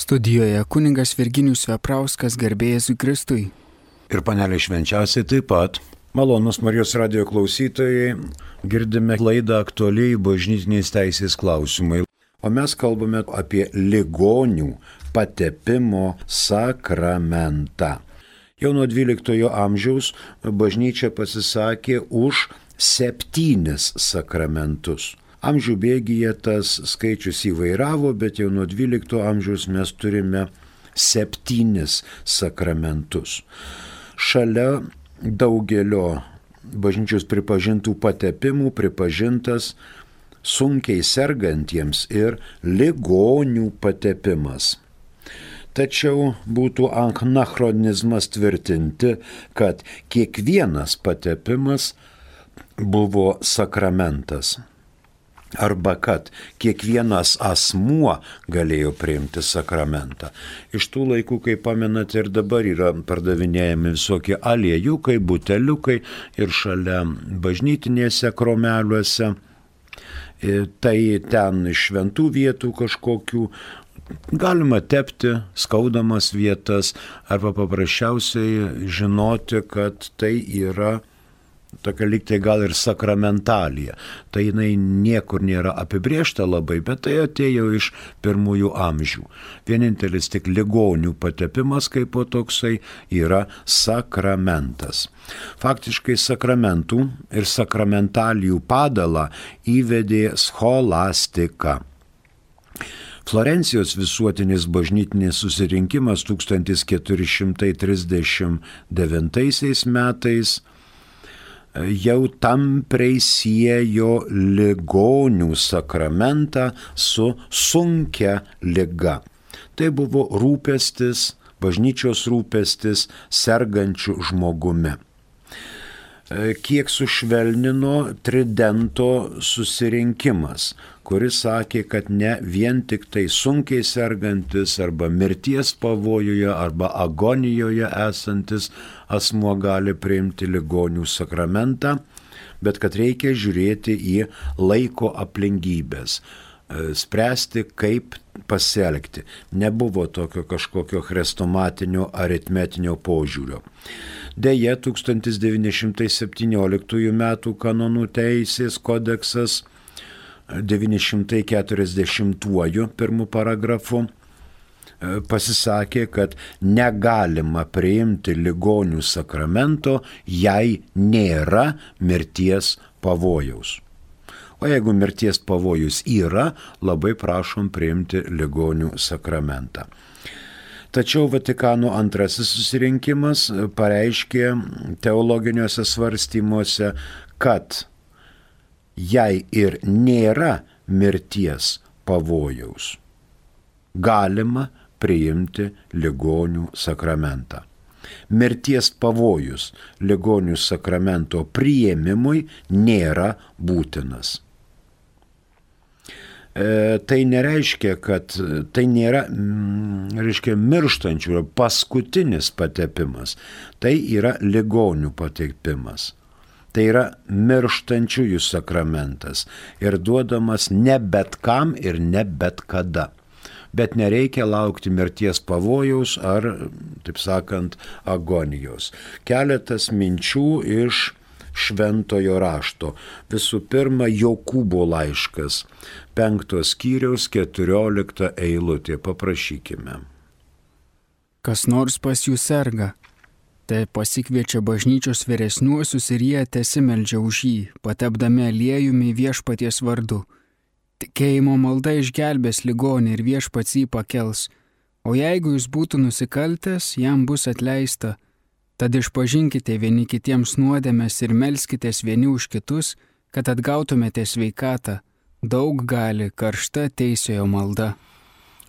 Studijoje kuningas Virginijus Veprauskas garbėjęs Kristui. Ir panelė švenčiausiai taip pat. Malonus Marijos radio klausytojai, girdime laidą aktualiai bažnytiniais teisės klausimai. O mes kalbame apie ligonių patepimo sakramentą. Jau nuo XII amžiaus bažnyčia pasisakė už septynis sakramentus. Amžių bėgyje tas skaičius įvairavo, bet jau nuo XII amžiaus mes turime septynis sakramentus. Šalia daugelio bažnyčios pripažintų patepimų pripažintas sunkiai sergantiems ir ligonių patepimas. Tačiau būtų anachronizmas tvirtinti, kad kiekvienas patepimas buvo sakramentas arba kad kiekvienas asmuo galėjo priimti sakramentą. Iš tų laikų, kai pamenat, ir dabar yra pardavinėjami visokie aliejukai, buteliukai ir šalia bažnytinėse kromeliuose. E, tai ten šventų vietų kažkokių galima tepti skaudamas vietas arba paprasčiausiai žinoti, kad tai yra tokia liktai gal ir sakramentalija. Tai jinai niekur nėra apibriešta labai, bet tai atėjo iš pirmųjų amžių. Vienintelis tik ligonių patepimas kaip po toksai yra sakramentas. Faktiškai sakramentų ir sakramentalijų padalą įvedė scholastika. Florencijos visuotinis bažnytinis susirinkimas 1439 metais jau tampriai siejo ligonių sakramentą su sunkia lyga. Tai buvo rūpestis, bažnyčios rūpestis sergančių žmogumi. E, kiek sušvelnino Tridento susirinkimas, kuris sakė, kad ne vien tik tai sunkiai sergantis arba mirties pavojuje arba agonijoje esantis asmuo gali priimti ligonių sakramentą, bet kad reikia žiūrėti į laiko aplinkybės, e, spręsti, kaip pasielgti. Nebuvo tokio kažkokio chrestomatinio aritmetinio požiūrio. Deja, 1917 m. kanonų teisės kodeksas 940 pirmų paragrafų pasisakė, kad negalima priimti ligonių sakramento, jei nėra mirties pavojaus. O jeigu mirties pavojus yra, labai prašom priimti ligonių sakramentą. Tačiau Vatikano antrasis susirinkimas pareiškė teologiniuose svarstymuose, kad jei ir nėra mirties pavojaus, galima priimti ligonių sakramentą. Mirties pavojus ligonių sakramento priėmimui nėra būtinas. E, tai nereiškia, kad tai nėra, mm, reiškia, mirštančių, paskutinis patepimas. Tai yra ligonių patepimas. Tai yra mirštančiųjų sakramentas ir duodamas ne bet kam ir ne bet kada bet nereikia laukti mirties pavojaus ar, taip sakant, agonijos. Keletas minčių iš šventojo rašto. Visų pirma, Jokūbo laiškas, penktos skyriaus keturiolikta eilutė, paprašykime. Kas nors pas jūs serga, tai pasikviečia bažnyčios vyresniuosius ir jie tesimeldžia už jį, patepdami aliejumi viešpaties vardu Tikėjimo malda išgelbės ligonį ir viešpats jį pakels, o jeigu jis būtų nusikaltęs, jam bus atleista. Tad išpažinkite vieni kitiems nuodėmės ir melskitės vieni už kitus, kad atgautumėte sveikatą. Daug gali karšta teisėjo malda.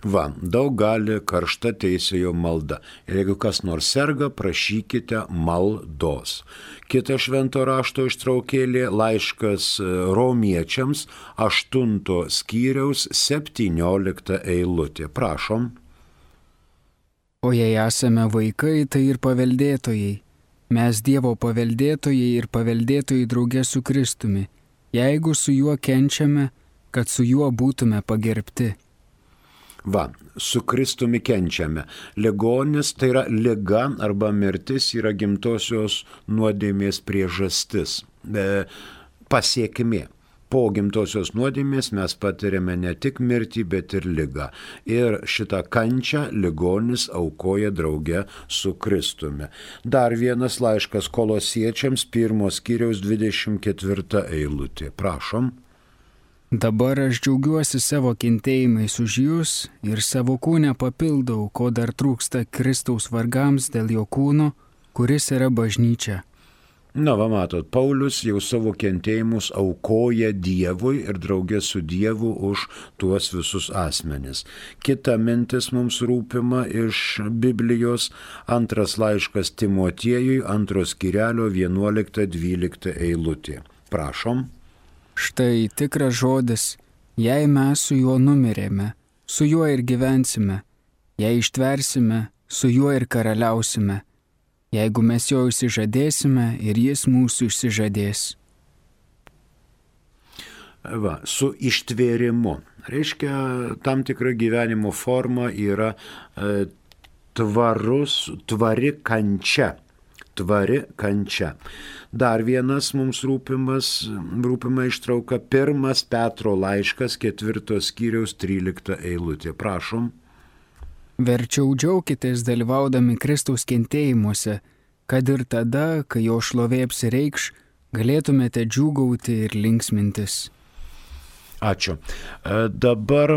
Va, daug gali karšta teisėjo malda. Ir jeigu kas nors serga, prašykite maldos. Kita švento rašto ištraukėlė laiškas e, romiečiams 8 skyriaus 17 eilutė. Prašom. O jei esame vaikai, tai ir paveldėtojai. Mes Dievo paveldėtojai ir paveldėtojai draugė su Kristumi, jeigu su juo kenčiame, kad su juo būtume pagerbti. Va, su Kristumi kenčiame. Ligonis tai yra lyga arba mirtis yra gimtosios nuodėmės priežastis, e, pasiekimė po gimtosios nuodėmės mes patiriame ne tik mirtį, bet ir lygą. Ir šitą kančią ligonis aukoja drauge su Kristumi. Dar vienas laiškas kolosiečiams, pirmos kiriaus 24 eilutė. Prašom. Dabar aš džiaugiuosi savo kentėjimais už jūs ir savo kūnę papildau, ko dar trūksta Kristaus vargams dėl jo kūno, kuris yra bažnyčia. Na, va matot, Paulius jau savo kentėjimus aukoja Dievui ir draugė su Dievu už tuos visus asmenis. Kita mintis mums rūpima iš Biblijos, antras laiškas Timotiejui, antros kirelio 11-12 eilutė. Prašom. Štai tikras žodis, jei mes su juo numirėme, su juo ir gyvensime, jei ištversime, su juo ir karaliausime jeigu mes jo išsižadėsime ir jis mūsų išsižadės. Va, su ištvėrimu. Reiškia, tam tikra gyvenimo forma yra e, tvarus, tvari kančia. Tvari kančia. Dar vienas mums rūpimas, rūpima ištrauka, pirmas Petro laiškas, ketvirtos skyriaus, trylikta eilutė. Prašom. Verčiau džiaukitės dalyvaudami Kristaus kentėjimuose, kad ir tada, kai jo šlovė apsireikš, galėtumėte džiūgauti ir linksmintis. Ačiū. E, dabar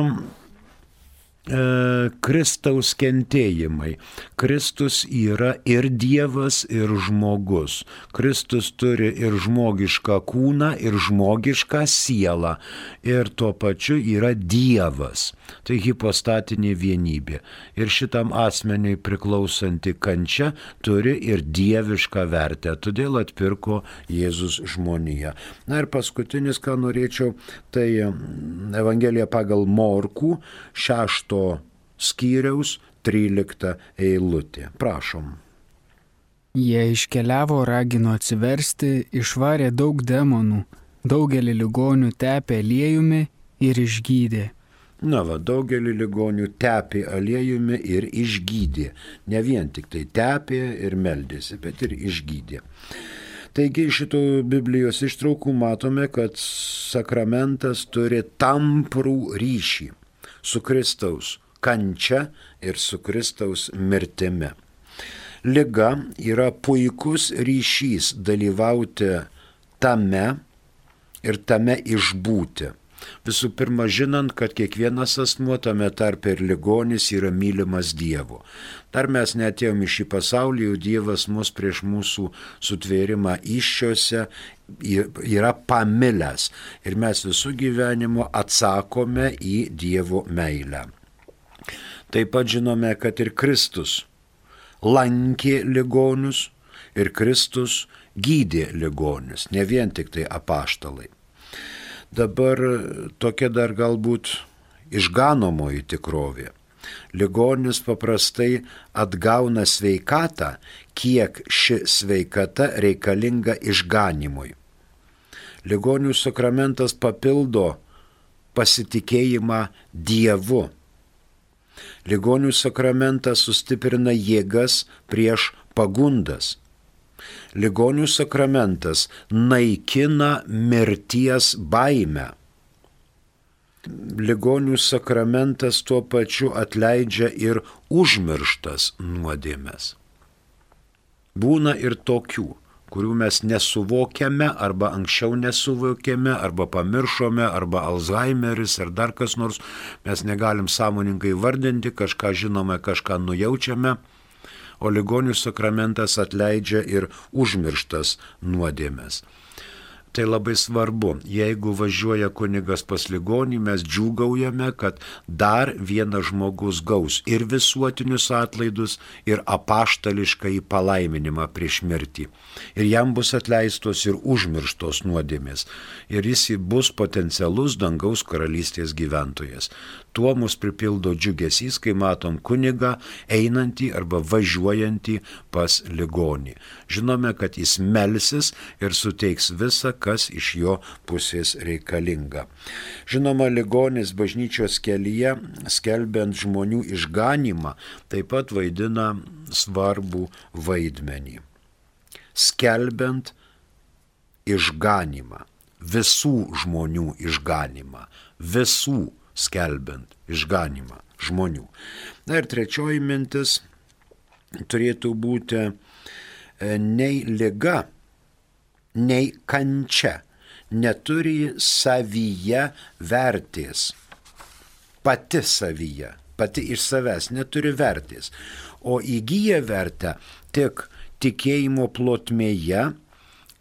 Kristaus kentėjimai. Kristus yra ir Dievas, ir žmogus. Kristus turi ir žmogišką kūną, ir žmogišką sielą. Ir tuo pačiu yra Dievas. Tai hipostatinė vienybė. Ir šitam asmeniui priklausanti kančia turi ir dievišką vertę. Todėl atpirko Jėzus žmoniją. Na ir paskutinis, ką norėčiau, tai Evangelija pagal Morkų šešto skyriaus 13 eilutė. Prašom. Jie iškeliavo, ragino atsiversti, išvarė daug demonų, daugelį ligonių tepė aliejumi ir išgydė. Na va, daugelį ligonių tepė aliejumi ir išgydė. Ne vien tik tai tepė ir meldėsi, bet ir išgydė. Taigi iš šitų Biblijos ištraukų matome, kad sakramentas turi tamprų ryšį su Kristaus kančia ir su Kristaus mirtimi. Liga yra puikus ryšys dalyvauti tame ir tame išbūti. Visų pirma, žinant, kad kiekvienas asmuo tame tarpe ir ligonis yra mylimas Dievo. Dar mes netėjom į šį pasaulį, jau Dievas mus prieš mūsų sutvėrimą iššiose yra pamilęs ir mes visų gyvenimo atsakome į Dievo meilę. Taip pat žinome, kad ir Kristus lankė ligonius ir Kristus gydė ligonius, ne vien tik tai apaštalai. Dabar tokia dar galbūt išganomoji tikrovė. Ligonis paprastai atgauna sveikatą, kiek ši sveikata reikalinga išganimui. Ligonių sakramentas papildo pasitikėjimą Dievu Ligonių sakramentas sustiprina jėgas prieš pagundas. Ligonių sakramentas naikina mirties baimę. Ligonių sakramentas tuo pačiu atleidžia ir užmirštas nuodėmes. Būna ir tokių kurių mes nesuvokiame arba anksčiau nesuvokėme, arba pamiršome, arba Alzheimeris ar dar kas nors, mes negalim sąmoningai vardinti, kažką žinome, kažką nujaučiame, o ligonių sakramentas atleidžia ir užmirštas nuodėmės. Tai labai svarbu. Jeigu važiuoja kunigas pas ligonį, mes džiūgaujame, kad dar vienas žmogus gaus ir visuotinius atlaidus, ir apaštališką į palaiminimą prieš mirtį. Ir jam bus atleistos ir užmirštos nuodėmės. Ir jis bus potencialus dangaus karalystės gyventojas. Tuo mus pripildo džiugesys, kai matom kunigą einantį arba važiuojantį pas ligonį. Žinome, kad jis melsis ir suteiks visą, kas iš jo pusės reikalinga. Žinoma, ligonis bažnyčios kelyje, skelbiant žmonių išganimą, taip pat vaidina svarbų vaidmenį. Skelbiant išganimą visų žmonių išganimą, visų skelbiant išganimą žmonių. Na ir trečioji mintis turėtų būti e, nei lyga, nei kančia neturi savyje vertės. Pati savyje, pati iš savęs neturi vertės, o įgyja vertę tik tikėjimo plotmėje,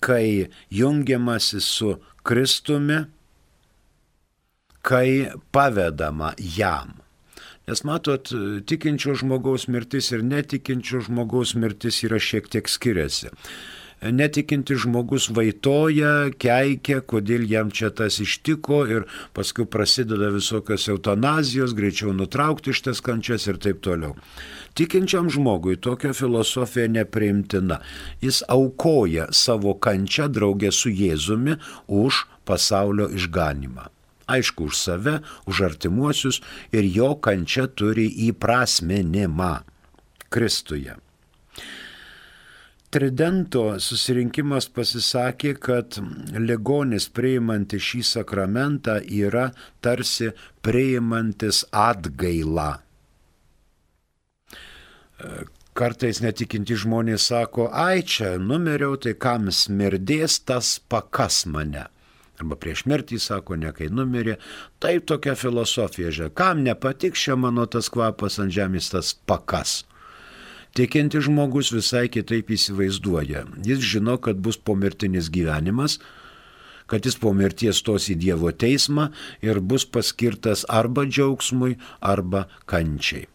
kai jungiamasi su Kristumi, kai pavedama jam. Nes matot, tikinčio žmogaus mirtis ir netikinčio žmogaus mirtis yra šiek tiek skiriasi. Netikinti žmogus vaitoja, keikia, kodėl jam čia tas ištiko ir paskui prasideda visokios eutanazijos, greičiau nutraukti šitas kančias ir taip toliau. Tikinčiam žmogui tokia filosofija nepriimtina. Jis aukoja savo kančią draugę su Jėzumi už pasaulio išganimą. Aišku, už save, už artimuosius ir jo kančia turi įprasminimą Kristuje. Tridento susirinkimas pasisakė, kad ligonis priimantis šį sakramentą yra tarsi priimantis atgailą Kartais netikinti žmonės sako, ai čia numeriau, tai kam smirdės, tas pakas mane. Arba prieš mirtį sako, ne kai numirė. Taip tokia filosofija, žiūrėk, kam nepatiks čia mano tas kvapas ant žemės, tas pakas. Tikinti žmogus visai kitaip įsivaizduoja. Jis žino, kad bus pomirtinis gyvenimas, kad jis po mirties stos į Dievo teismą ir bus paskirtas arba džiaugsmui, arba kančiai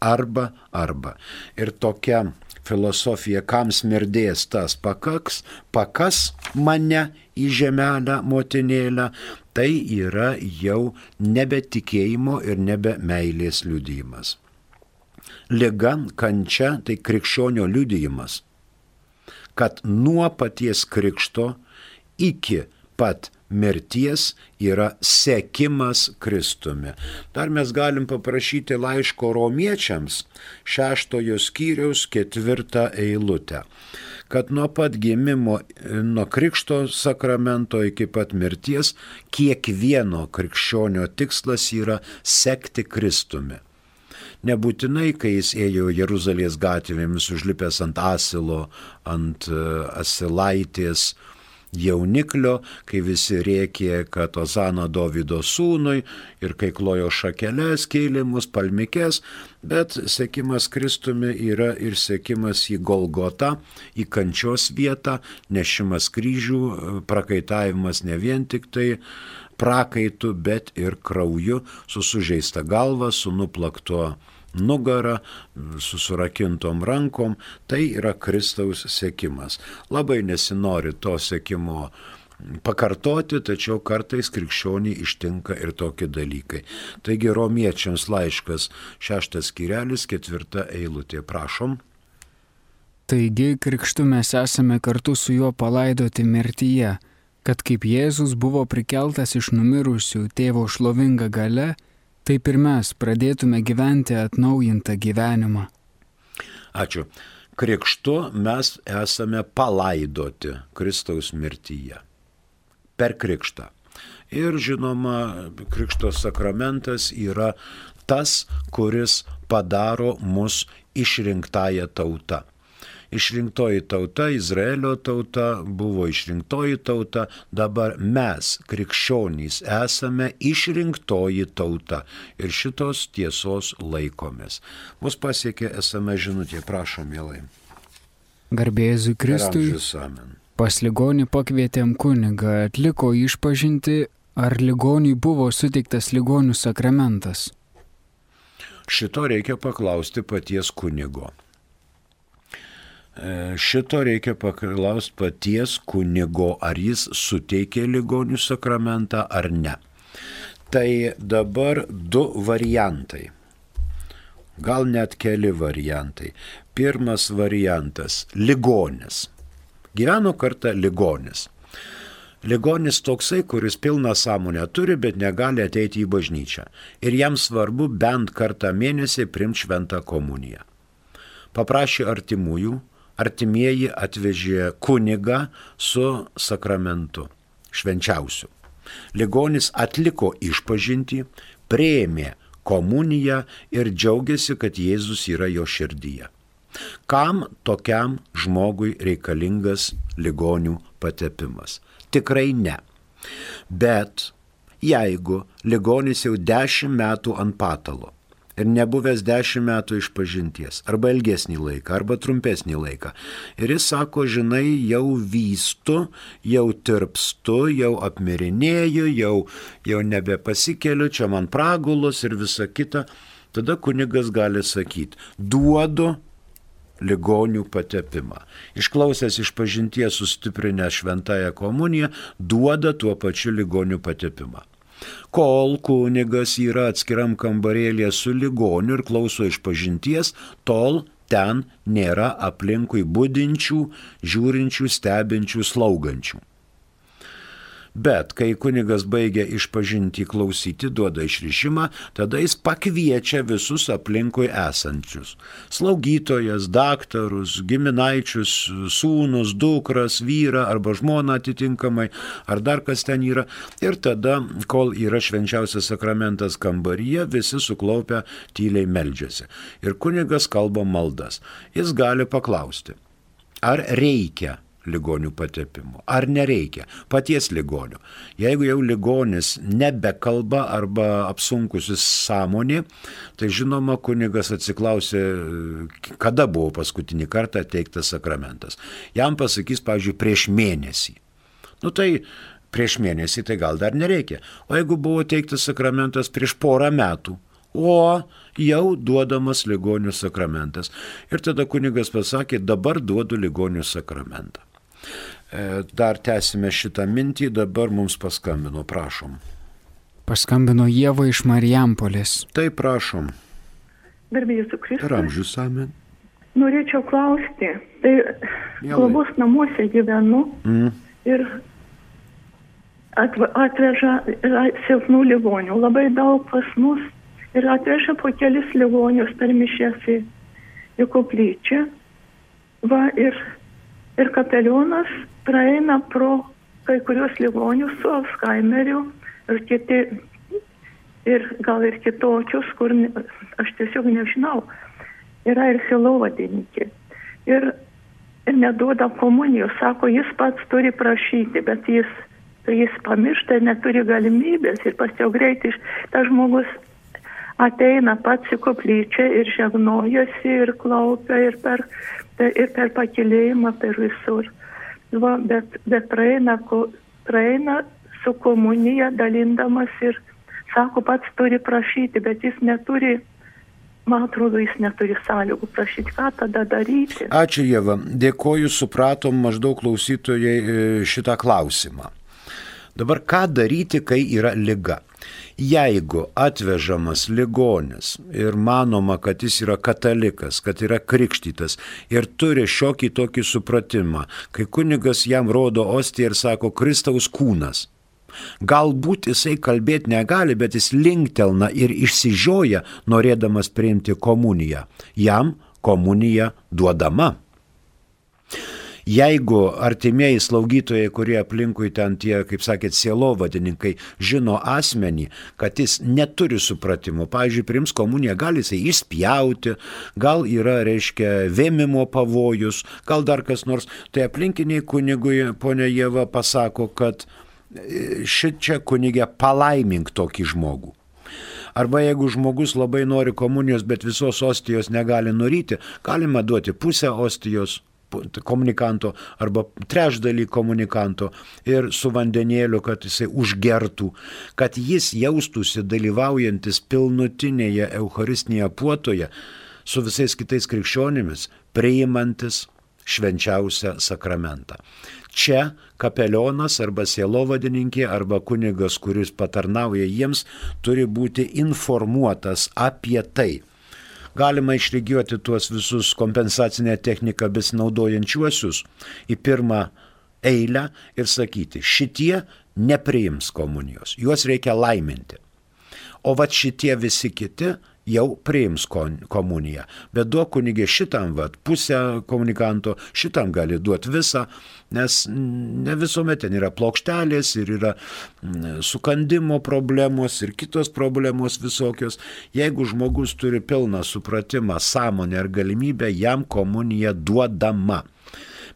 arba arba. Ir tokia filosofija, kam smirdės tas pakaks, pakas mane į žemelę motinėlę, tai yra jau nebe tikėjimo ir nebe meilės liudijimas. Liga, kančia tai krikščionio liudijimas, kad nuo paties krikšto iki pat mirties yra sekimas Kristumi. Dar mes galim paprašyti laiško romiečiams šeštojo skyriaus ketvirtą eilutę kad nuo pat gimimo, nuo krikšto sakramento iki pat mirties, kiekvieno krikščionio tikslas yra sekti Kristumi. Nebūtinai, kai jis ėjo Jeruzalės gatvėmis užlipęs ant asilo, ant e, asilaitės, jauniklio, kai visi rėkė, kad Ozana Davido sūnui ir kai klojo šakeles, keilimus, palmikės, bet sekimas Kristumi yra ir sekimas į Golgotą, į kančios vietą, nešimas kryžių, prakaitavimas ne vien tik tai prakaitų, bet ir krauju, su sužeista galva, su nuplaktuo nugarą, su surakintom rankom, tai yra Kristaus sėkimas. Labai nesinori to sėkimo pakartoti, tačiau kartais krikščionį ištinka ir tokie dalykai. Taigi romiečiams laiškas šeštas skirelis, ketvirta eilutė, prašom. Taigi krikštu mes esame kartu su juo palaidoti mirtyje, kad kaip Jėzus buvo prikeltas iš numirusių tėvo šlovinga gale, taip ir mes pradėtume gyventi atnaujintą gyvenimą. Ačiū. Krikštu mes esame palaidoti Kristaus mirtyje. Per krikštą. Ir žinoma, krikšto sakramentas yra tas, kuris padaro mus išrinktąją tautą išrinktoji tauta, Izraelio tauta buvo išrinktoji tauta, dabar mes, krikščionys, esame išrinktoji tauta ir šitos tiesos laikomės. Mus pasiekė esame žinutė, prašom, mielai. Garbėzui Kristui. Pas ligonį pakvietėm kunigą, atliko išpažinti, ar ligoniui buvo suteiktas ligonių sakramentas. Šito reikia paklausti paties kunigo. E, šito reikia paklausti paties kunigo, ar jis suteikė ligonių sakramentą ar ne. Tai dabar du variantai. Gal net keli variantai. Pirmas variantas - ligonis. Gyveno kartą ligonis. Ligonis toksai, kuris pilną sąmonę turi, bet negali ateiti į bažnyčią. Ir jam svarbu bent kartą mėnesį primti šventą komuniją. Paprašė artimųjų, artimieji atvežė kunigą su sakramentu, švenčiausiu. Ligonis atliko išpažinti, prieėmė komuniją ir džiaugiasi, kad Jėzus yra jo širdyje. Kam tokiam žmogui reikalingas ligonių patepimas? Tikrai ne. Bet jeigu ligonis jau dešimt metų ant patalo ir nebuvęs dešimt metų iš pažinties, arba ilgesnį laiką, arba trumpesnį laiką. Ir jis sako, žinai, jau vystu, jau tirpstu, jau apmirinėju, jau, jau nebepasikeliu, čia man pragulus ir visa kita. Tada kunigas gali sakyti, duodu ligonių patepimą. Išklausęs iš pažinties sustiprinę šventąją komuniją, duoda tuo pačiu ligonių patepimą. Kol kunigas yra atskiram kambarėlėje su ligoniu ir klauso iš pažinties, tol ten nėra aplinkui būdinčių, žiūrinčių, stebinčių, slaugančių. Bet kai kunigas baigia išpažinti klausyti, duoda išrišimą, tada jis pakviečia visus aplinkui esančius - slaugytojas, daktarus, giminaičius, sūnus, dukras, vyrą arba žmoną atitinkamai, ar dar kas ten yra. Ir tada, kol yra švenčiausias sakramentas kambaryje, visi suklaupę tyliai meldžiasi. Ir kunigas kalba maldas. Jis gali paklausti, ar reikia ligonių patepimo. Ar nereikia? Paties ligonio. Jeigu jau ligonis nebekalba arba apsunkusis sąmonė, tai žinoma, kunigas atsiklausė, kada buvo paskutinį kartą teiktas sakramentas. Jam pasakys, pavyzdžiui, prieš mėnesį. Nu tai prieš mėnesį tai gal dar nereikia. O jeigu buvo teiktas sakramentas prieš porą metų, o jau duodamas ligonių sakramentas. Ir tada kunigas pasakė, dabar duodu ligonių sakramentą. E, dar tęsime šitą mintį, dabar mums paskambino, prašom. Paskambino Jėva iš Marijampolės. Taip, prašom. Garbėjus Kristus. Ir amžius amen. Norėčiau klausti, tai globos namuose gyvenu mm. ir atveža silpnų ligonių, labai daug pas mus ir atveža po kelis ligonius per mišęs į, į koplyčią. Va ir, ir kapelionas praeina pro kai kurios ligonius su Alzheimeriu ir kiti, ir gal ir kitokius, kur ne, aš tiesiog nežinau, yra ir silovadininkė. Ir, ir neduoda komunijos, sako, jis pats turi prašyti, bet jis, jis pamiršta ir neturi galimybės ir pastiau greitai tas žmogus ateina pats į koplyčią ir žegnojasi ir klaupia ir per, ir per pakilėjimą, per visur. Va, bet, bet praeina, praeina su komunija dalindamas ir sako, pats turi prašyti, bet jis neturi, man atrodo, jis neturi sąlygų prašyti, ką tada daryti. Ačiū Jėva, dėkoju, supratom maždaug klausytojai e, šitą klausimą. Dabar ką daryti, kai yra lyga? Jeigu atvežamas ligonis ir manoma, kad jis yra katalikas, kad yra krikštytas ir turi šiokį tokį supratimą, kai kunigas jam rodo ostiją ir sako Kristaus kūnas, Galbūt jisai kalbėti negali, bet jis linktelna ir išsižioja, norėdamas priimti komuniją. Jam komunija duodama. Jeigu artimieji slaugytojai, kurie aplinkui ten tie, kaip sakėt, sielovadininkai, žino asmenį, kad jis neturi supratimo, pavyzdžiui, prims komuniją, gal jisai išspjauti, gal yra, reiškia, vėmimo pavojus, gal dar kas nors, tai aplinkiniai kunigui, ponia Jėva, pasako, kad e, šičia kunigė palaimink tokį žmogų. Arba jeigu žmogus labai nori komunijos, bet visos ostijos negali nuryti, galima duoti pusę ostijos, komunikanto arba trečdalį komunikanto ir su vandenėliu, kad jisai užgertų, kad jis jaustųsi dalyvaujantis pilnutinėje Eucharistinėje puotoje su visais kitais krikščionimis, priimantis švenčiausią sakramentą. Čia kapelionas arba sielovadininkė arba kunigas, kuris patarnauja jiems, turi būti informuotas apie tai. Galima išlygiuoti tuos visus kompensacinę techniką besinaudojančiuosius į pirmą eilę ir sakyti, šitie nepriims komunijos, juos reikia laiminti. O va šitie visi kiti jau priims komuniją. Bet duok kunigė šitam, vat, pusę komunikanto, šitam gali duoti visą, nes ne visuomet ten yra plokštelės ir yra mm, sukandimo problemos ir kitos problemos visokios. Jeigu žmogus turi pilną supratimą, sąmonę ir galimybę, jam komunija duodama.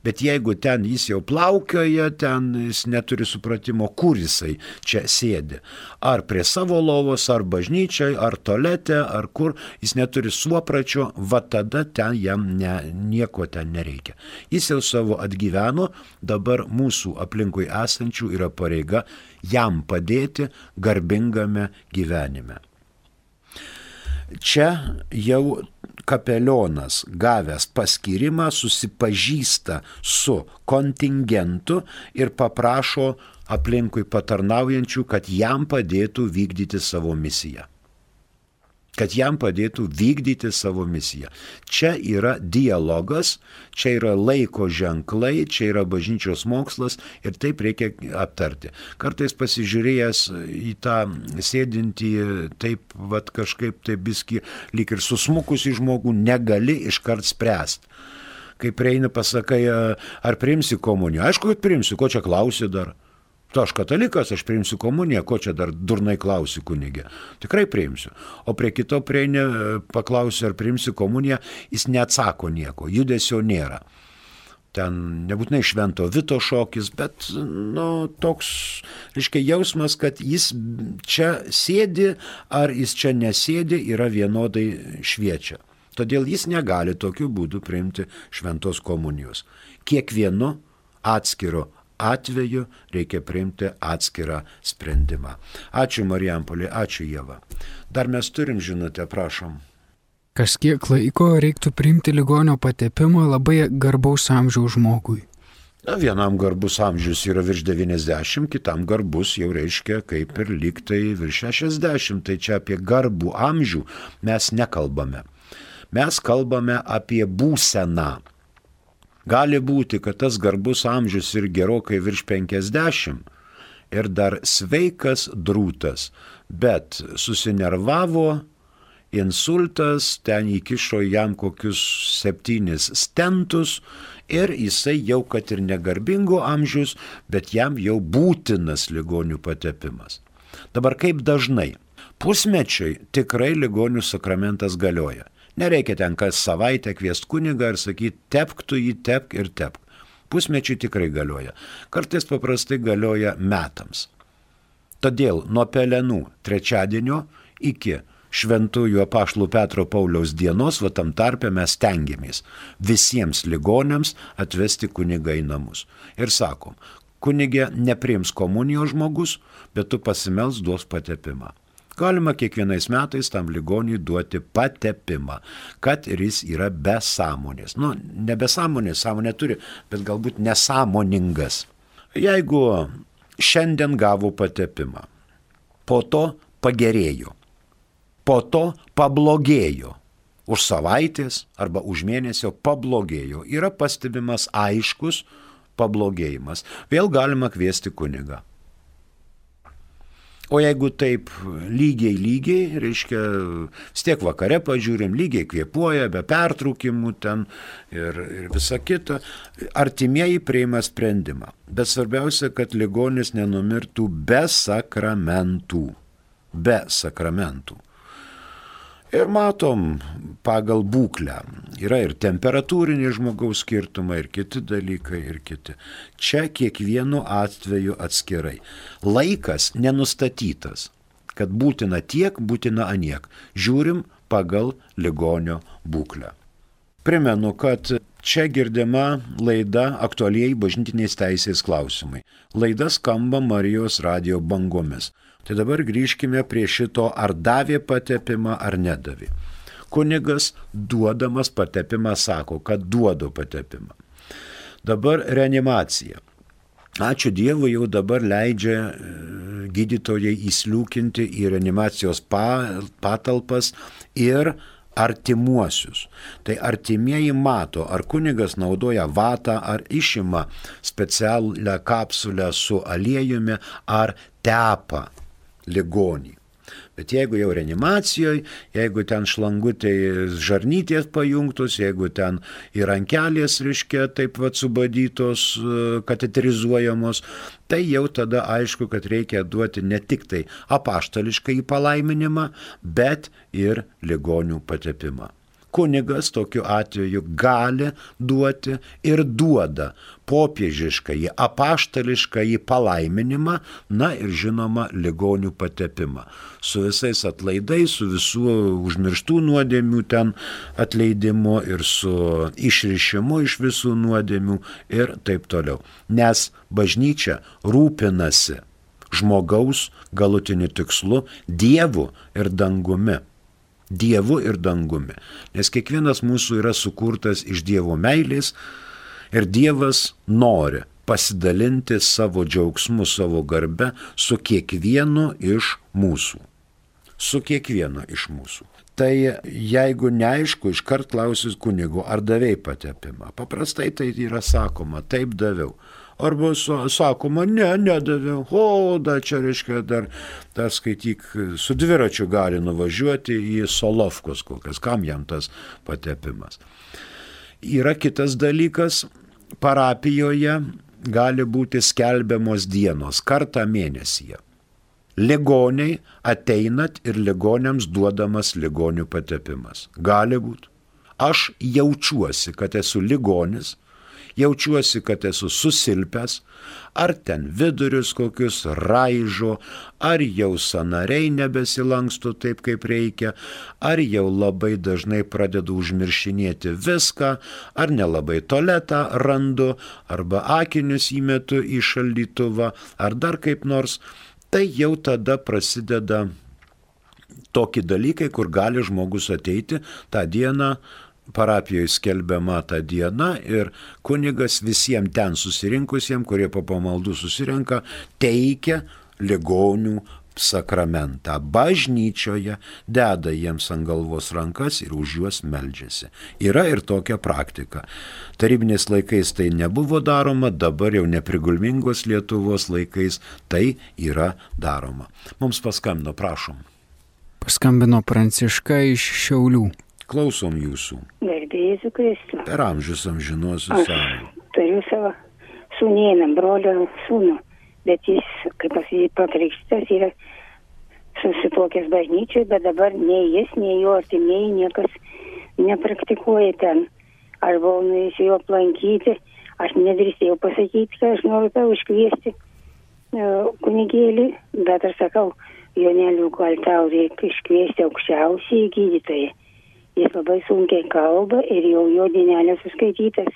Bet jeigu ten jis jau plaukioja, ten jis neturi supratimo, kur jisai čia sėdi. Ar prie savo lovos, ar bažnyčiai, ar tolete, ar kur, jis neturi suopračio, va tada ten jam ne, nieko ten nereikia. Jis jau savo atgyveno, dabar mūsų aplinkui esančių yra pareiga jam padėti garbingame gyvenime. Čia jau kapelionas gavęs paskirimą susipažįsta su kontingentu ir paprašo aplinkui patarnaujančių, kad jam padėtų vykdyti savo misiją kad jam padėtų vykdyti savo misiją. Čia yra dialogas, čia yra laiko ženklai, čia yra bažnyčios mokslas ir taip reikia aptarti. Kartais pasižiūrėjęs į tą sėdintį, taip vad kažkaip taip biski, lyg ir susmukusi žmogų, negali iškart spręsti. Kai prieini pasakai, ar priimsi komuniją. Aišku, kad priimsi, ko čia klausi dar. Tu aš katalikas, aš priimsiu komuniją, ko čia dar durnai klausi kunigė. Tikrai priimsiu. O prie kito prieini, paklausiu, ar priimsi komuniją, jis neatsako nieko, judesio nėra. Ten nebūtinai švento Vito šokis, bet, nu, toks, reiškia, jausmas, kad jis čia sėdi, ar jis čia nesėdi, yra vienodai šviečia. Todėl jis negali tokiu būdu priimti šventos komunijos. Kiekvienu atskiru atveju reikia priimti atskirą sprendimą. Ačiū Marijampolė, ačiū Jėva. Dar mes turim žinutę, prašom. Kas kiek laiko reiktų priimti ligonio patepimą labai garbaus amžiaus žmogui? Na, vienam garbus amžius yra virš 90, kitam garbus jau reiškia kaip ir liktai virš 60, tai čia apie garbų amžių mes nekalbame. Mes kalbame apie būseną. Gali būti, kad tas garbus amžius ir gerokai virš 50 ir dar sveikas drūtas, bet susinervavo, insultas, ten įkišo jam kokius septynis stentus ir jisai jau kad ir negarbingo amžius, bet jam jau būtinas ligonių patepimas. Dabar kaip dažnai? Pusmečiui tikrai ligonių sakramentas galioja. Nereikia ten kas savaitę kviest kunigą ir sakyti, tepk tu jį, tepk ir tepk. Pusmečiui tikrai galioja. Kartais paprastai galioja metams. Todėl nuo pelenų trečiadienio iki šventųjų apašlų Petro Pauliaus dienos, va tam tarpe mes tengiamės visiems ligonėms atvesti kunigą į namus. Ir sakom, kunigė nepriims komunijos žmogus, bet tu pasimels duos patepimą. Galima kiekvienais metais tam ligoniui duoti patepimą, kad ir jis yra be sąmonės. Nu, ne be sąmonės, sąmonė turi, bet galbūt nesąmoningas. Jeigu šiandien gavo patepimą, po to pagerėjo, po to pablogėjo, už savaitės arba už mėnesio pablogėjo, yra pastebimas aiškus pablogėjimas, vėl galima kviesti kunigą. O jeigu taip lygiai lygiai, reiškia, vis tiek vakare pažiūrim, lygiai kvėpuoja, be pertraukimų ten ir, ir visa kita, artimieji priima sprendimą. Bet svarbiausia, kad ligonis nenumirtų be sakramentų. Be sakramentų. Ir matom pagal būklę. Yra ir temperatūriniai žmogaus skirtumai, ir kiti dalykai, ir kiti. Čia kiekvienu atveju atskirai. Laikas nenustatytas, kad būtina tiek, būtina aniek. Žiūrim pagal ligonio būklę. Primenu, kad čia girdima laida aktualiai bažnytiniais teisės klausimai. Laida skamba Marijos radio bangomis. Tai dabar grįžkime prie šito, ar davė patepimą ar nedavė. Kunigas duodamas patepimą sako, kad duodu patepimą. Dabar reanimacija. Ačiū Dievui, jau dabar leidžia e, gydytojai įsliūkinti į reanimacijos patalpas ir artimuosius. Tai artimieji mato, ar kunigas naudoja vatą, ar išima specialią kapsulę su aliejumi, ar tepa ligonį. Bet jeigu jau reanimacijoje, jeigu ten šlangutai žarnytės pajungtos, jeigu ten ir rankelės, reiškia, taip pat subadytos, kateterizuojamos, tai jau tada aišku, kad reikia duoti ne tik tai apaštališką į palaiminimą, bet ir ligonių patepimą. Kunigas tokiu atveju gali duoti ir duoda popiežišką į apaštališką į palaiminimą, na ir žinoma ligonių patepimą. Su visais atlaidais, su visų užmirštų nuodėmių ten atleidimu ir su išrišimu iš visų nuodėmių ir taip toliau. Nes bažnyčia rūpinasi žmogaus galutiniu tikslu Dievu ir dangumi. Dievu ir dangumi. Nes kiekvienas mūsų yra sukurtas iš Dievo meilės ir Dievas nori pasidalinti savo džiaugsmu, savo garbe su kiekvienu iš mūsų. Su kiekvienu iš mūsų. Tai jeigu neaišku, iškart klausis kunigo, ar davėjai patepimą. Paprastai tai yra sakoma, taip daviau. Arba sakoma, ne, nedaviau. O, da čia reiškia dar, dar skaityk, su dviračiu gali nuvažiuoti į Solovkos kokias, kam jam tas patepimas. Yra kitas dalykas, parapijoje gali būti skelbiamos dienos kartą mėnesyje. Ligoniai ateinat ir ligoniams duodamas ligonių patepimas. Gali būti. Aš jaučiuosi, kad esu ligonis, jaučiuosi, kad esu susilpęs, ar ten vidurius kokius raižo, ar jau sanariai nebesilanksto taip, kaip reikia, ar jau labai dažnai pradedu užmiršinėti viską, ar nelabai toletą randu, arba akinius įmetu į šaldytuvą, ar dar kaip nors, tai jau tada prasideda tokie dalykai, kur gali žmogus ateiti tą dieną parapijoje skelbiama ta diena ir kunigas visiems ten susirinkusiems, kurie po pamaldų susirenka, teikia ligonių sakramentą. Bažnyčioje deda jiems ant galvos rankas ir už juos meldžiasi. Yra ir tokia praktika. Tarybinės laikais tai nebuvo daroma, dabar jau neprigulmingos Lietuvos laikais tai yra daroma. Mums paskambino, prašom. Paskambino Pranciška iš Šiaulių. Klausom jūsų. Garbėjai Kristų. Per amžius amžinuosius savo. Turiu savo sūnėną, brolio sūnų, bet jis, kaip pasakyti, pakrikštas yra susitokęs bažnyčiai, bet dabar nei jis, nei jo artimieji niekas nepraktikuoja ten. Aš buvau nuėjusi jo aplankyti, aš nedrįsėjau pasakyti, kad aš noriu tau iškviesti uh, kunigėlį, bet aš sakau, tau reikia iškviesti aukščiausiai gydytoją jis labai sunkiai kalba ir jau jo dienelė suskaitytas.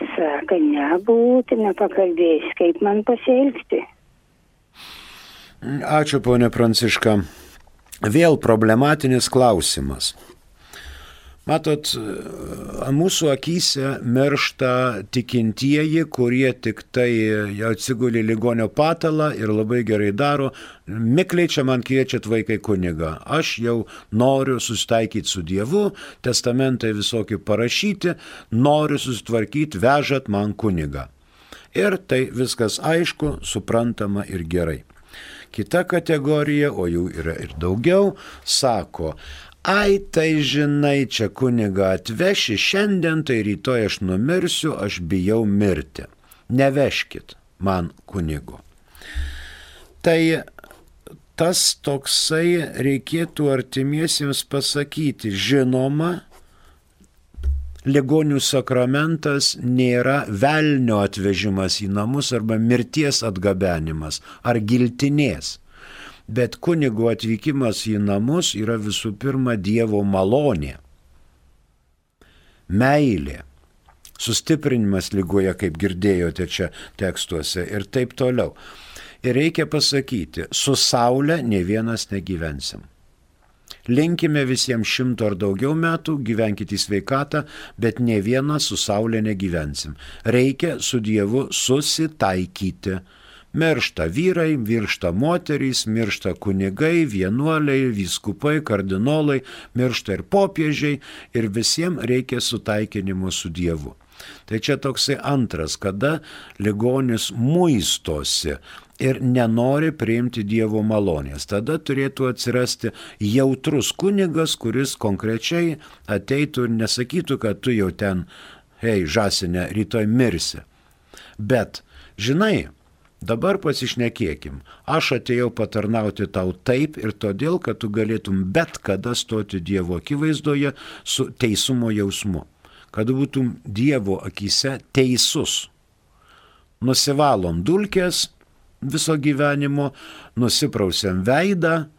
Sako, nebūtina pakalbėjus, kaip man pasielgti. Ačiū, ponė Pranciška. Vėl problematinis klausimas. Matot, mūsų akise miršta tikintieji, kurie tik tai atsigulė ligonio patalą ir labai gerai daro. Mikliai čia man kviečiat vaikai kuniga. Aš jau noriu susitaikyti su Dievu, testamentai visokie parašyti, noriu susitvarkyti, vežat man kuniga. Ir tai viskas aišku, suprantama ir gerai. Kita kategorija, o jų yra ir daugiau, sako, Ai, tai žinai, čia kuniga atveši, šiandien tai rytoj aš numirsiu, aš bijau mirti. Neveškit man kunigo. Tai tas toksai reikėtų artimiesiems pasakyti, žinoma, ligonių sakramentas nėra velnio atvežimas į namus arba mirties atgabenimas ar giltinės bet kunigo atvykimas į namus yra visų pirma Dievo malonė, meilė, sustiprinimas lygoje, kaip girdėjote čia tekstuose ir taip toliau. Ir reikia pasakyti, su Saulė ne vienas negyvensim. Linkime visiems šimto ar daugiau metų, gyvenkite į sveikatą, bet ne vieną su Saulė negyvensim. Reikia su Dievu susitaikyti. Miršta vyrai, miršta moterys, miršta kunigai, vienuoliai, vyskupai, kardinolai, miršta ir popiežiai ir visiems reikia sutaikinimo su Dievu. Tai čia toksai antras, kada ligonis muistosi ir nenori priimti Dievo malonės. Tada turėtų atsirasti jautrus kunigas, kuris konkrečiai ateitų ir nesakytų, kad tu jau ten, hei, žasinė, rytoj mirsi. Bet, žinai, Dabar pasišnekėkim. Aš atėjau patarnauti tau taip ir todėl, kad tu galėtum bet kada stoti Dievo akivaizdoje su teisumo jausmu. Kad būtum Dievo akise teisus. Nusivalom dulkės, viso gyvenimo, nusiprausiam veidą,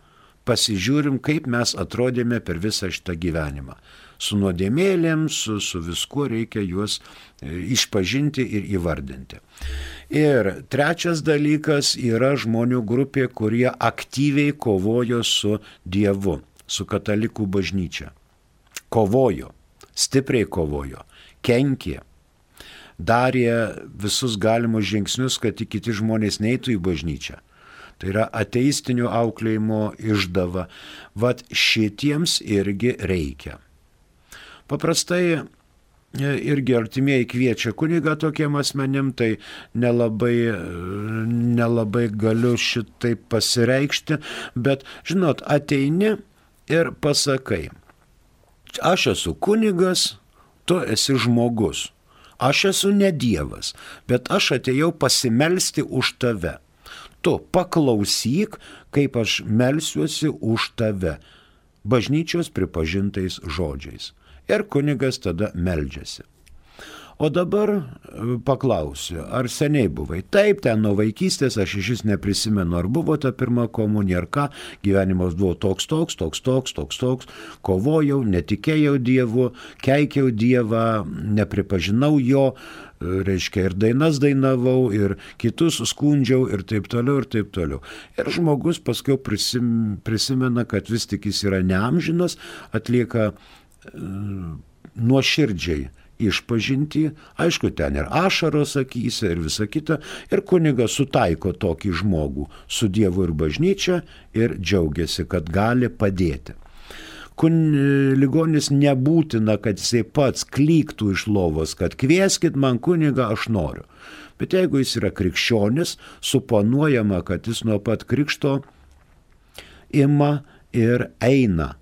pasižiūrim, kaip mes atrodėme per visą šitą gyvenimą. Su nuodėmėlėm, su, su viskuo reikia juos e, išpažinti ir įvardinti. Ir trečias dalykas yra žmonių grupė, kurie aktyviai kovojo su Dievu, su katalikų bažnyčia. Kovojo, stipriai kovojo, kenkė, darė visus galimus žingsnius, kad kiti žmonės neitų į bažnyčią. Tai yra ateistinio auklėjimo išdava. Vat šitiems irgi reikia. Paprastai e, irgi artimieji kviečia kunigą tokiem asmenim, tai nelabai, e, nelabai galiu šitai pasireikšti, bet žinot, ateini ir pasakai, aš esu kunigas, tu esi žmogus. Aš esu ne Dievas, bet aš atėjau pasimelsti už tave. Tu paklausyk, kaip aš melsiuosi už tave. Bažnyčios pripažintais žodžiais. Ir kunigas tada meldžiasi. O dabar e, paklausiu, ar seniai buvai? Taip, ten nuo vaikystės aš iš vis neprisimenu, ar buvo ta pirma komunija, ar ką, gyvenimas buvo toks, toks, toks, toks, toks, toks, kovojau, netikėjau Dievu, keikiau Dievą, nepripažinau jo, e, reiškia, ir dainas dainavau, ir kitus skundžiau, ir taip toliau, ir taip toliau. Ir žmogus paskui prisim, prisimena, kad vis tik jis yra neamžinas, atlieka nuoširdžiai išpažinti, aišku, ten ir ašaros akise ir visa kita, ir kunigas sutaiko tokį žmogų su Dievu ir bažnyčia ir džiaugiasi, kad gali padėti. Kun ligonis nebūtina, kad jisai pats klyktų iš lovos, kad kvieskit man kunigą, aš noriu. Bet jeigu jis yra krikščionis, suponuojama, kad jis nuo pat krikšto ima ir eina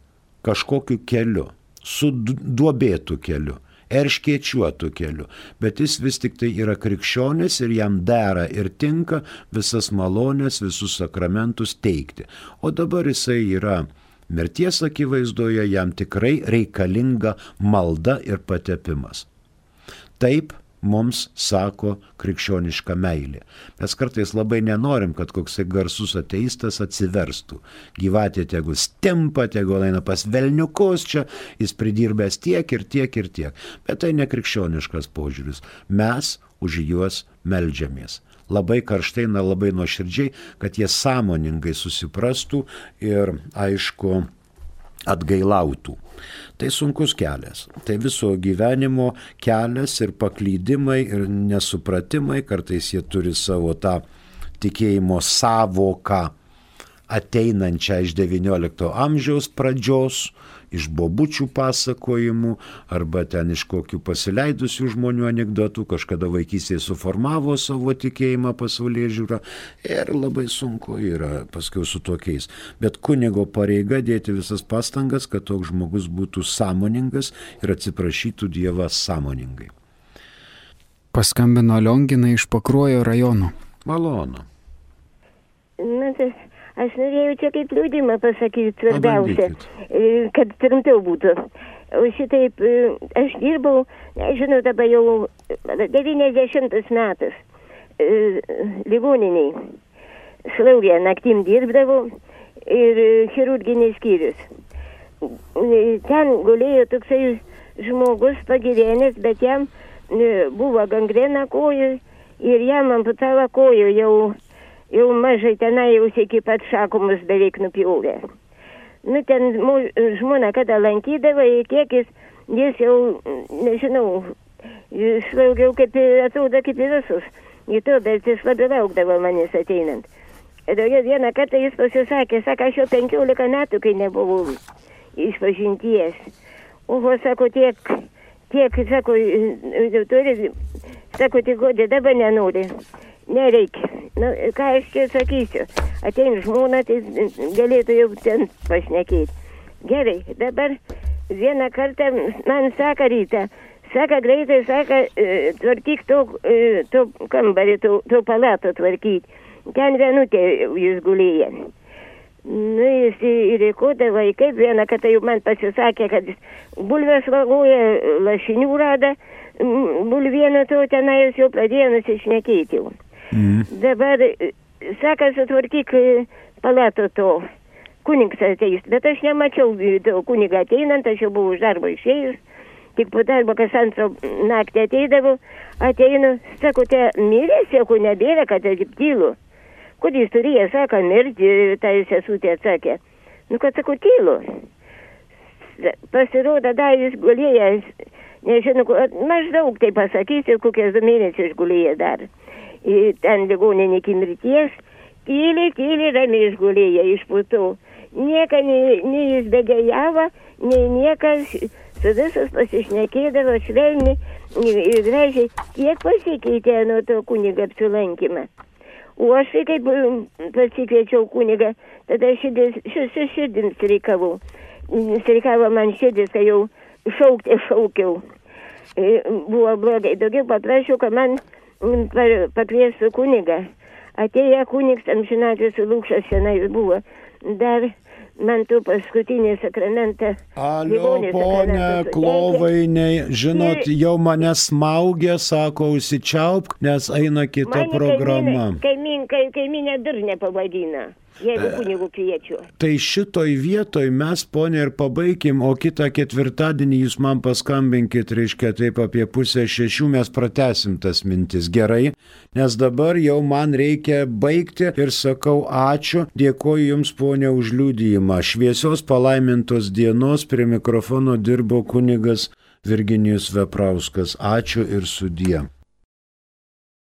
kažkokiu keliu, su duobėtų keliu erškiečiuotų keliu, bet jis vis tik tai yra krikščionis ir jam dera ir tinka visas malonės, visus sakramentus teikti. O dabar jisai yra mirties akivaizdoje, jam tikrai reikalinga malda ir patepimas. Taip, mums sako krikščioniška meilė. Mes kartais labai nenorim, kad koksai garsus ateistas atsiverstų. Gyvatė tegu stimpa, tegu eina pas velniukus čia, jis pridirbęs tiek ir tiek ir tiek. Bet tai nekrikščioniškas požiūris. Mes už juos melžiamės labai karštai, na labai nuoširdžiai, kad jie sąmoningai susiprastų ir, aišku, atgailautų. Tai sunkus kelias. Tai viso gyvenimo kelias ir paklydimai ir nesupratimai, kartais jie turi savo tą tikėjimo savoką ateinančią iš XIX amžiaus pradžios, iš bobučių pasakojimų arba ten iš kokių pasileidusių žmonių anegdotų, kažkada vaikystėje suformavo savo tikėjimą pasaulyje žiūrą ir labai sunku yra paskui su tokiais. Bet kunigo pareiga dėti visas pastangas, kad toks žmogus būtų sąmoningas ir atsiprašytų Dievą sąmoningai. Paskambino Lionginai iš Pakruojo rajono. Malonu. Na, tai Aš norėjau čia kaip liūdimą pasakyti svarbiausia, e, kad trumpiau būtų. O šitaip, e, aš dirbau, nežinau, dabar jau 90 metais e, ligoniniai. Slaugė naktim dirbdavau ir chirurginis skyrius. Ten gulėjo toksai žmogus pagyvenęs, bet jam buvo gangrena kojų ir jam amputavo kojų jau jau mažai tenai jau iki pat šakomus beveik nupjovė. Nu, ten žmona kada lankydavo, kiek jis, jis jau, nežinau, jis daugiau kaip, atrodo kaip ir visus. Į to, bet jis labai laukdavo manęs ateinant. Ir vieną kartą jis pasisakė, sako, aš jau 15 metų, kai nebuvau išpažinties. Oho, sako, tiek, tiek, sako, turi, sako, tik godė dabar nenori. Nereikia. Na, ką aš čia sakysiu? Atein žmona, tai galėtų jau ten pašnekėti. Gerai, dabar vieną kartą man sako rytą, sako greitai, sako, e, tvarkyk to, e, to kambarį, to, to palato tvarkyti. Ten vienutė jis gulėjo. Nu, jis įrėkodavo, kaip vieną kartą jau man pasisakė, kad bulvės vagoja, lašinių rada, bulvienų to tenai jis jau pradėjo nusišnekėti. Mm. Dabar, sako, sutvarkyk palato to, kunigs ateis, bet aš nemačiau to kunigą ateinant, aš jau buvau už darbo išėjus, tik po darbo kas antrą naktį ateidavau, ateinu, sako, te mirė, sako, nebėra, kad taip tylu kur jis turėjo, sako, mirti, tai sesutė atsakė. Nu, kad sakau, tylu. Pasirodo, dar jis gulėjęs, nežinau, maždaug tai pasakysiu, kokias du mėnesius gulėjo dar. Ir ten ligoninė iki mirties, tyliai, tyliai ramiai išgulėjo iš putų. Nieka, nei, nei jis begėjavo, nei niekas su visus pasišnekėdavo švelniai ir gražiai, kiek pasikeitė nuo to kunigo apsilankymą. O aš tai kaip pasikviečiau kunigą, tada širdis, šis širdins streikavau. Streikavo man širdis, kai jau šaukti šaukiau. Buvo blogai. Daugiau paprašiau, kad man pakviestų kunigą. Atėjo kunigs, amžinatis lūkšas senais buvo. Dar man tu paskutinį sakramentą. Alio, ponė Klovainiai, žinot, jau mane smaugia, sako, užsičiaupk, nes eina kita Mane programa. Kaimin, kaimin, kaiminė dur nepavadina. Jeigu kunigų kviečiu. Tai šitoj vietoj mes, ponė, ir pabaigim, o kitą ketvirtadienį jūs man paskambinkit, reiškia, taip apie pusę šešių mes pratesim tas mintis. Gerai, nes dabar jau man reikia baigti ir sakau ačiū, dėkoju Jums, ponė, už liūdėjimą. Šviesios palaimintos dienos prie mikrofono dirbo kunigas Virginijus Veprauskas. Ačiū ir sudie.